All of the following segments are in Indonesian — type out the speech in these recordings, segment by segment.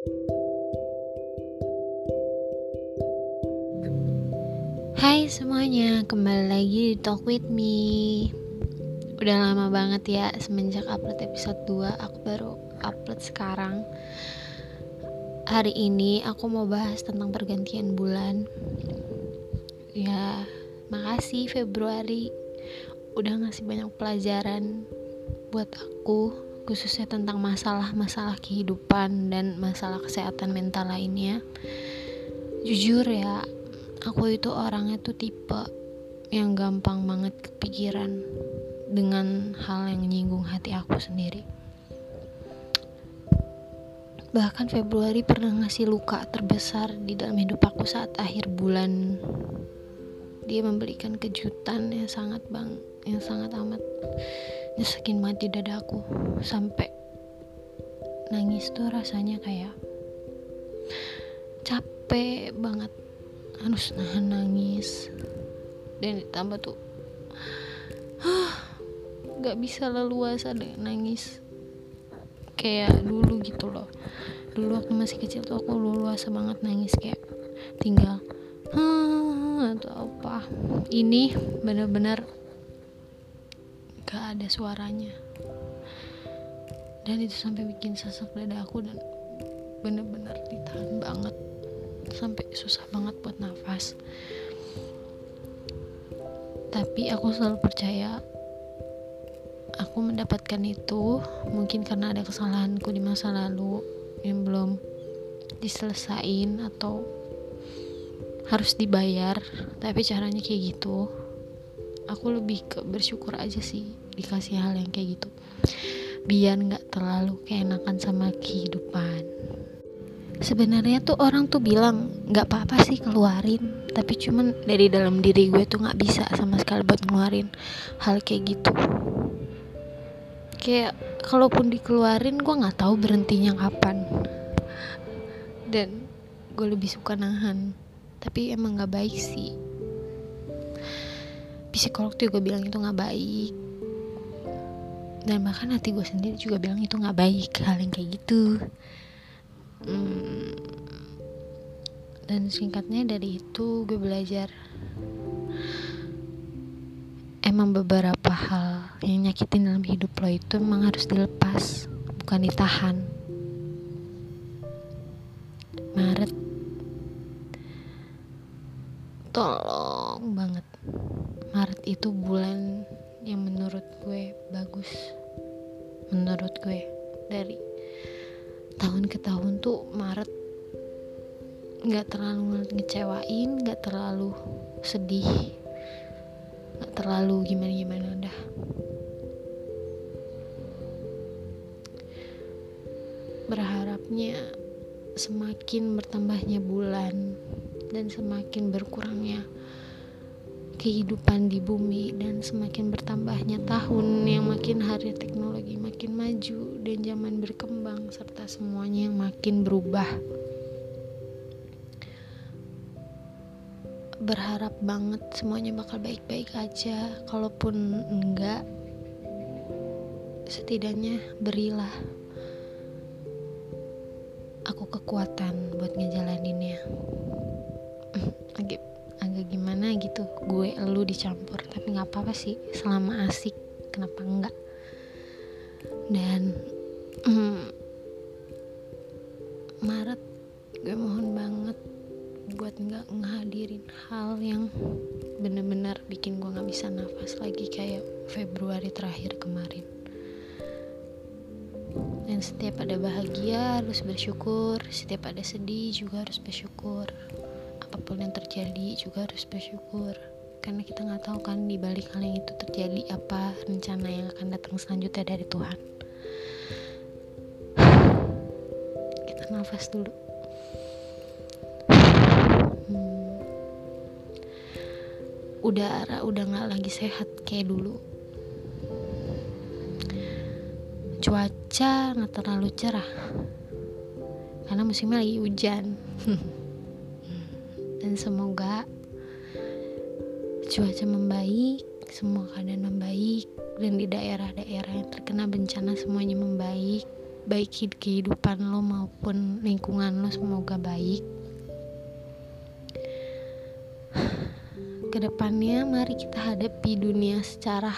Hai semuanya, kembali lagi di Talk With Me. Udah lama banget ya semenjak upload episode 2 Aku baru upload sekarang. Hari ini aku mau bahas tentang pergantian bulan. Ya, makasih Februari. Udah ngasih banyak pelajaran buat aku Khususnya tentang masalah-masalah kehidupan dan masalah kesehatan mental lainnya Jujur ya, aku itu orangnya tuh tipe yang gampang banget kepikiran dengan hal yang menyinggung hati aku sendiri. Bahkan Februari pernah ngasih luka terbesar di dalam hidup aku saat akhir bulan. Dia memberikan kejutan yang sangat bang, yang sangat amat nyesekin di dadaku sampai nangis tuh rasanya kayak capek banget. Harus nahan nangis. Dan ditambah tuh nggak bisa leluasa deh nangis. Kayak dulu gitu loh. Dulu waktu masih kecil tuh aku leluasa banget nangis kayak tinggal atau apa. Ini benar-benar gak ada suaranya. Dan itu sampai bikin sesak dada aku dan bener-bener ditahan banget. Sampai susah banget buat nafas. Tapi aku selalu percaya aku mendapatkan itu mungkin karena ada kesalahanku di masa lalu yang belum diselesain atau harus dibayar. Tapi caranya kayak gitu aku lebih ke bersyukur aja sih dikasih hal yang kayak gitu. Biar nggak terlalu keenakan sama kehidupan. Sebenarnya tuh orang tuh bilang nggak apa-apa sih keluarin tapi cuman dari dalam diri gue tuh nggak bisa sama sekali buat ngeluarin hal kayak gitu. Kayak kalaupun dikeluarin gue nggak tahu berhentinya kapan. Dan gue lebih suka nahan. Tapi emang nggak baik sih psikolog juga bilang itu nggak baik. Dan bahkan hati gue sendiri juga bilang itu nggak baik hal yang kayak gitu. Hmm, dan singkatnya dari itu gue belajar emang beberapa hal yang nyakitin dalam hidup lo itu emang harus dilepas bukan ditahan. Maret. Tolong banget Maret itu bulan yang menurut gue bagus. Menurut gue. Dari tahun ke tahun tuh Maret nggak terlalu ngecewain nggak terlalu sedih nggak terlalu gimana gimana udah berharapnya semakin bertambahnya bulan dan semakin berkurangnya kehidupan di bumi dan semakin bertambahnya tahun yang makin hari teknologi makin maju dan zaman berkembang serta semuanya yang makin berubah. Berharap banget semuanya bakal baik-baik aja kalaupun enggak setidaknya berilah aku kekuatan buat ngejalaninnya. Agak agak gimana gitu gue lu dicampur tapi nggak apa-apa sih selama asik kenapa enggak dan mm, Maret gue mohon banget buat nggak ngehadirin hal yang bener-bener bikin gue nggak bisa nafas lagi kayak Februari terakhir kemarin. Dan setiap ada bahagia harus bersyukur. Setiap ada sedih juga harus bersyukur apa pun yang terjadi juga harus bersyukur. Karena kita nggak tahu kan di balik hal yang itu terjadi apa rencana yang akan datang selanjutnya dari Tuhan. Kita nafas dulu. Hmm. udara udah nggak lagi sehat kayak dulu. Cuaca nggak terlalu cerah. Karena musimnya lagi hujan dan semoga cuaca membaik semua keadaan membaik dan di daerah-daerah yang terkena bencana semuanya membaik baik kehidupan lo maupun lingkungan lo semoga baik. Ke depannya mari kita hadapi dunia secara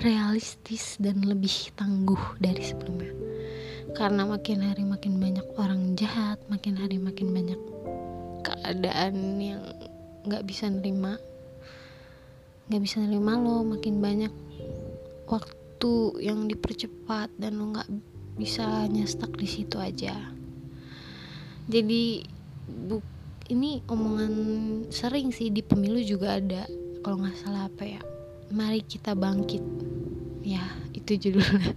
realistis dan lebih tangguh dari sebelumnya. Karena makin hari makin banyak orang jahat makin hari makin banyak keadaan yang nggak bisa nerima. Nggak bisa nerima lo makin banyak waktu yang dipercepat dan lo nggak bisa nyestak di situ aja. Jadi bu ini omongan sering sih di pemilu juga ada kalau nggak salah apa ya mari kita bangkit. Ya itu judulnya.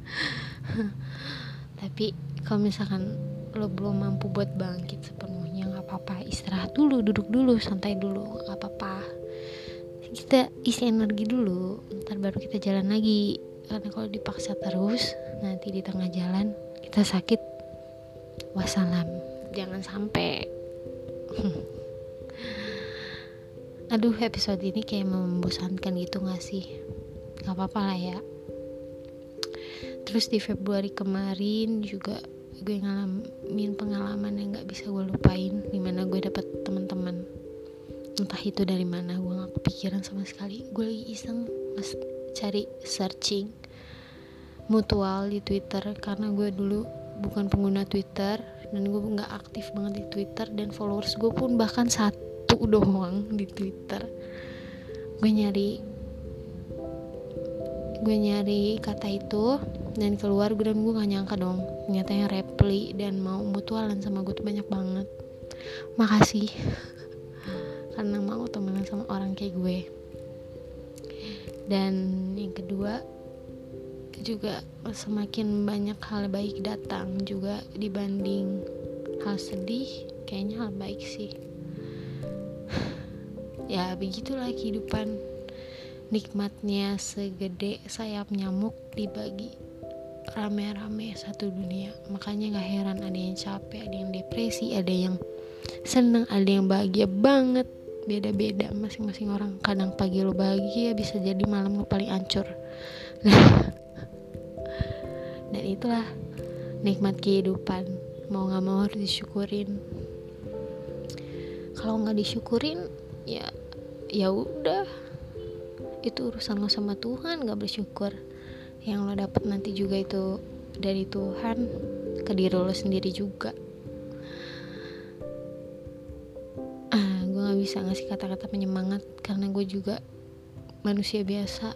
Tapi kalau misalkan lo belum mampu buat bangkit nggak apa-apa istirahat dulu duduk dulu santai dulu nggak apa-apa. Kita isi energi dulu ntar baru kita jalan lagi. Karena kalau dipaksa terus nanti di tengah jalan kita sakit. Wassalam. Jangan sampai. Aduh episode ini kayak membosankan gitu gak sih? Gak apa-apa lah ya. Terus di Februari kemarin juga gue ngalamin pengalaman yang gak bisa gue lupain di mana gue dapet teman-teman. Entah itu dari mana gue gak kepikiran sama sekali. Gue lagi iseng mas cari searching mutual di Twitter karena gue dulu bukan pengguna Twitter dan gue nggak aktif banget di Twitter dan followers gue pun bahkan satu doang di Twitter. Gue nyari gue nyari kata itu dan keluar gue dan gue gak nyangka dong ternyata yang reply dan mau mutualan sama gue tuh banyak banget. Makasih. Karena mau temenan sama orang kayak gue. Dan yang kedua juga semakin banyak hal baik datang juga dibanding hal sedih kayaknya hal baik sih. Ya begitulah kehidupan nikmatnya segede sayap nyamuk dibagi rame-rame satu dunia. Makanya gak heran ada yang capek ada yang depresi ada yang seneng ada yang bahagia banget. Beda-beda masing-masing orang. Kadang pagi lo bahagia bisa jadi malam lo paling ancur. Dan itulah nikmat kehidupan. Mau nggak mau harus disyukurin. Kalau nggak disyukurin ya ya udah itu urusan lo sama Tuhan nggak bersyukur. Yang lo dapet nanti juga itu dari Tuhan ke diri lo sendiri juga. Gak bisa ngasih kata-kata penyemangat karena gue juga manusia biasa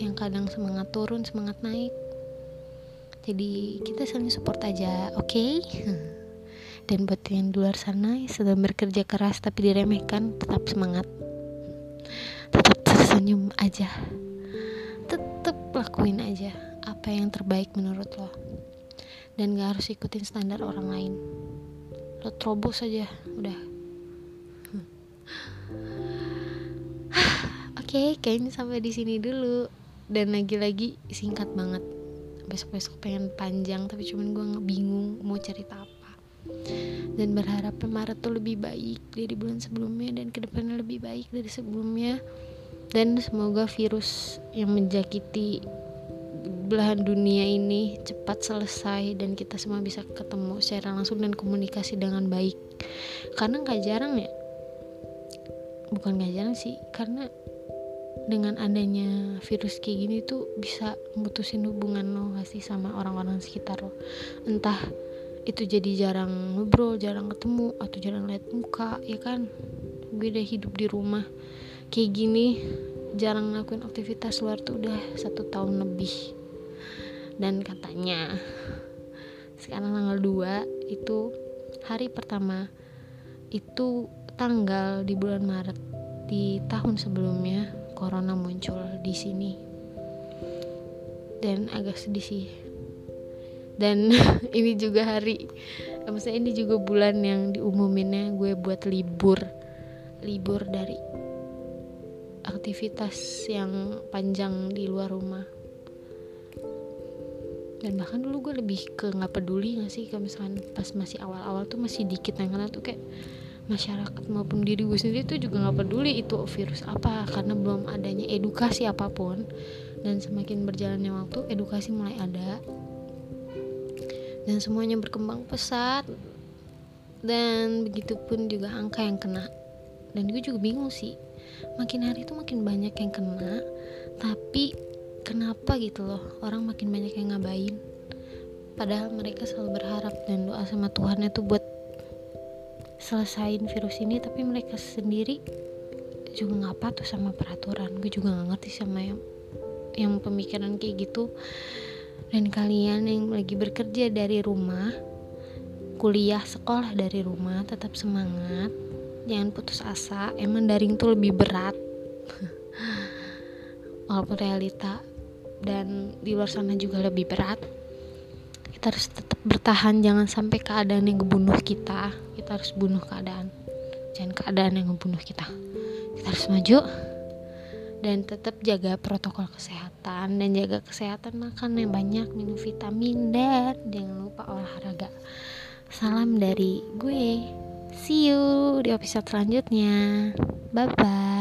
yang kadang semangat turun semangat naik. Jadi kita saling support aja oke? Okay? dan buat yang di luar sana yang sedang bekerja keras tapi diremehkan tetap semangat tersenyum aja tetap lakuin aja apa yang terbaik menurut lo dan gak harus ikutin standar orang lain lo terobos aja udah Oke, okay, kayaknya sampai di sini dulu. Dan lagi-lagi singkat banget. Besok-besok pengen panjang, tapi cuman gue bingung mau cerita apa. Dan berharap Maret tuh lebih baik dari bulan sebelumnya dan ke depannya lebih baik dari sebelumnya. Dan semoga virus yang menjakiti belahan dunia ini cepat selesai dan kita semua bisa ketemu secara langsung dan komunikasi dengan baik. Karena nggak jarang ya bukan gak jarang sih karena dengan adanya virus kayak gini tuh bisa mutusin hubungan lo sih sama orang-orang sekitar lo? Entah itu jadi jarang ngobrol jarang ketemu atau jarang lihat muka ya kan? Gue udah hidup di rumah kayak gini jarang ngelakuin aktivitas luar tuh udah satu tahun lebih. Dan katanya sekarang tanggal 2 itu hari pertama itu tanggal di bulan Maret di tahun sebelumnya corona muncul di sini. Dan agak sedih sih. Dan ini juga hari maksudnya ini juga bulan yang diumuminnya gue buat libur libur dari aktivitas yang panjang di luar rumah. Dan bahkan dulu gue lebih ke nggak peduli gak sih kalau misalkan pas masih awal-awal tuh masih dikit yang kena tuh kayak masyarakat maupun diri gue sendiri tuh juga nggak peduli itu virus apa karena belum adanya edukasi apa pun. Dan semakin berjalannya waktu edukasi mulai ada. Dan semuanya berkembang pesat. Dan begitupun juga angka yang kena. Dan gue juga bingung sih makin hari itu makin banyak yang kena tapi kenapa gitu loh orang makin banyak yang ngabain? Padahal mereka selalu berharap dan doa sama Tuhan itu buat selesain virus ini tapi mereka sendiri juga nggak patuh sama peraturan. Gue juga nggak ngerti sama yang yang pemikiran kayak gitu. Dan kalian yang lagi bekerja dari rumah kuliah sekolah dari rumah tetap semangat jangan putus asa emang daring tuh lebih berat. Walaupun realita dan di luar sana juga lebih berat. Kita harus tetap bertahan jangan sampai keadaan yang ngebunuh kita. Kita harus bunuh keadaan. Jangan keadaan yang ngebunuh kita. Kita harus maju dan tetap jaga protokol kesehatan. Dan jaga kesehatan makan yang banyak minum vitamin dan jangan lupa olahraga. Salam dari gue see you di episode selanjutnya. Bye bye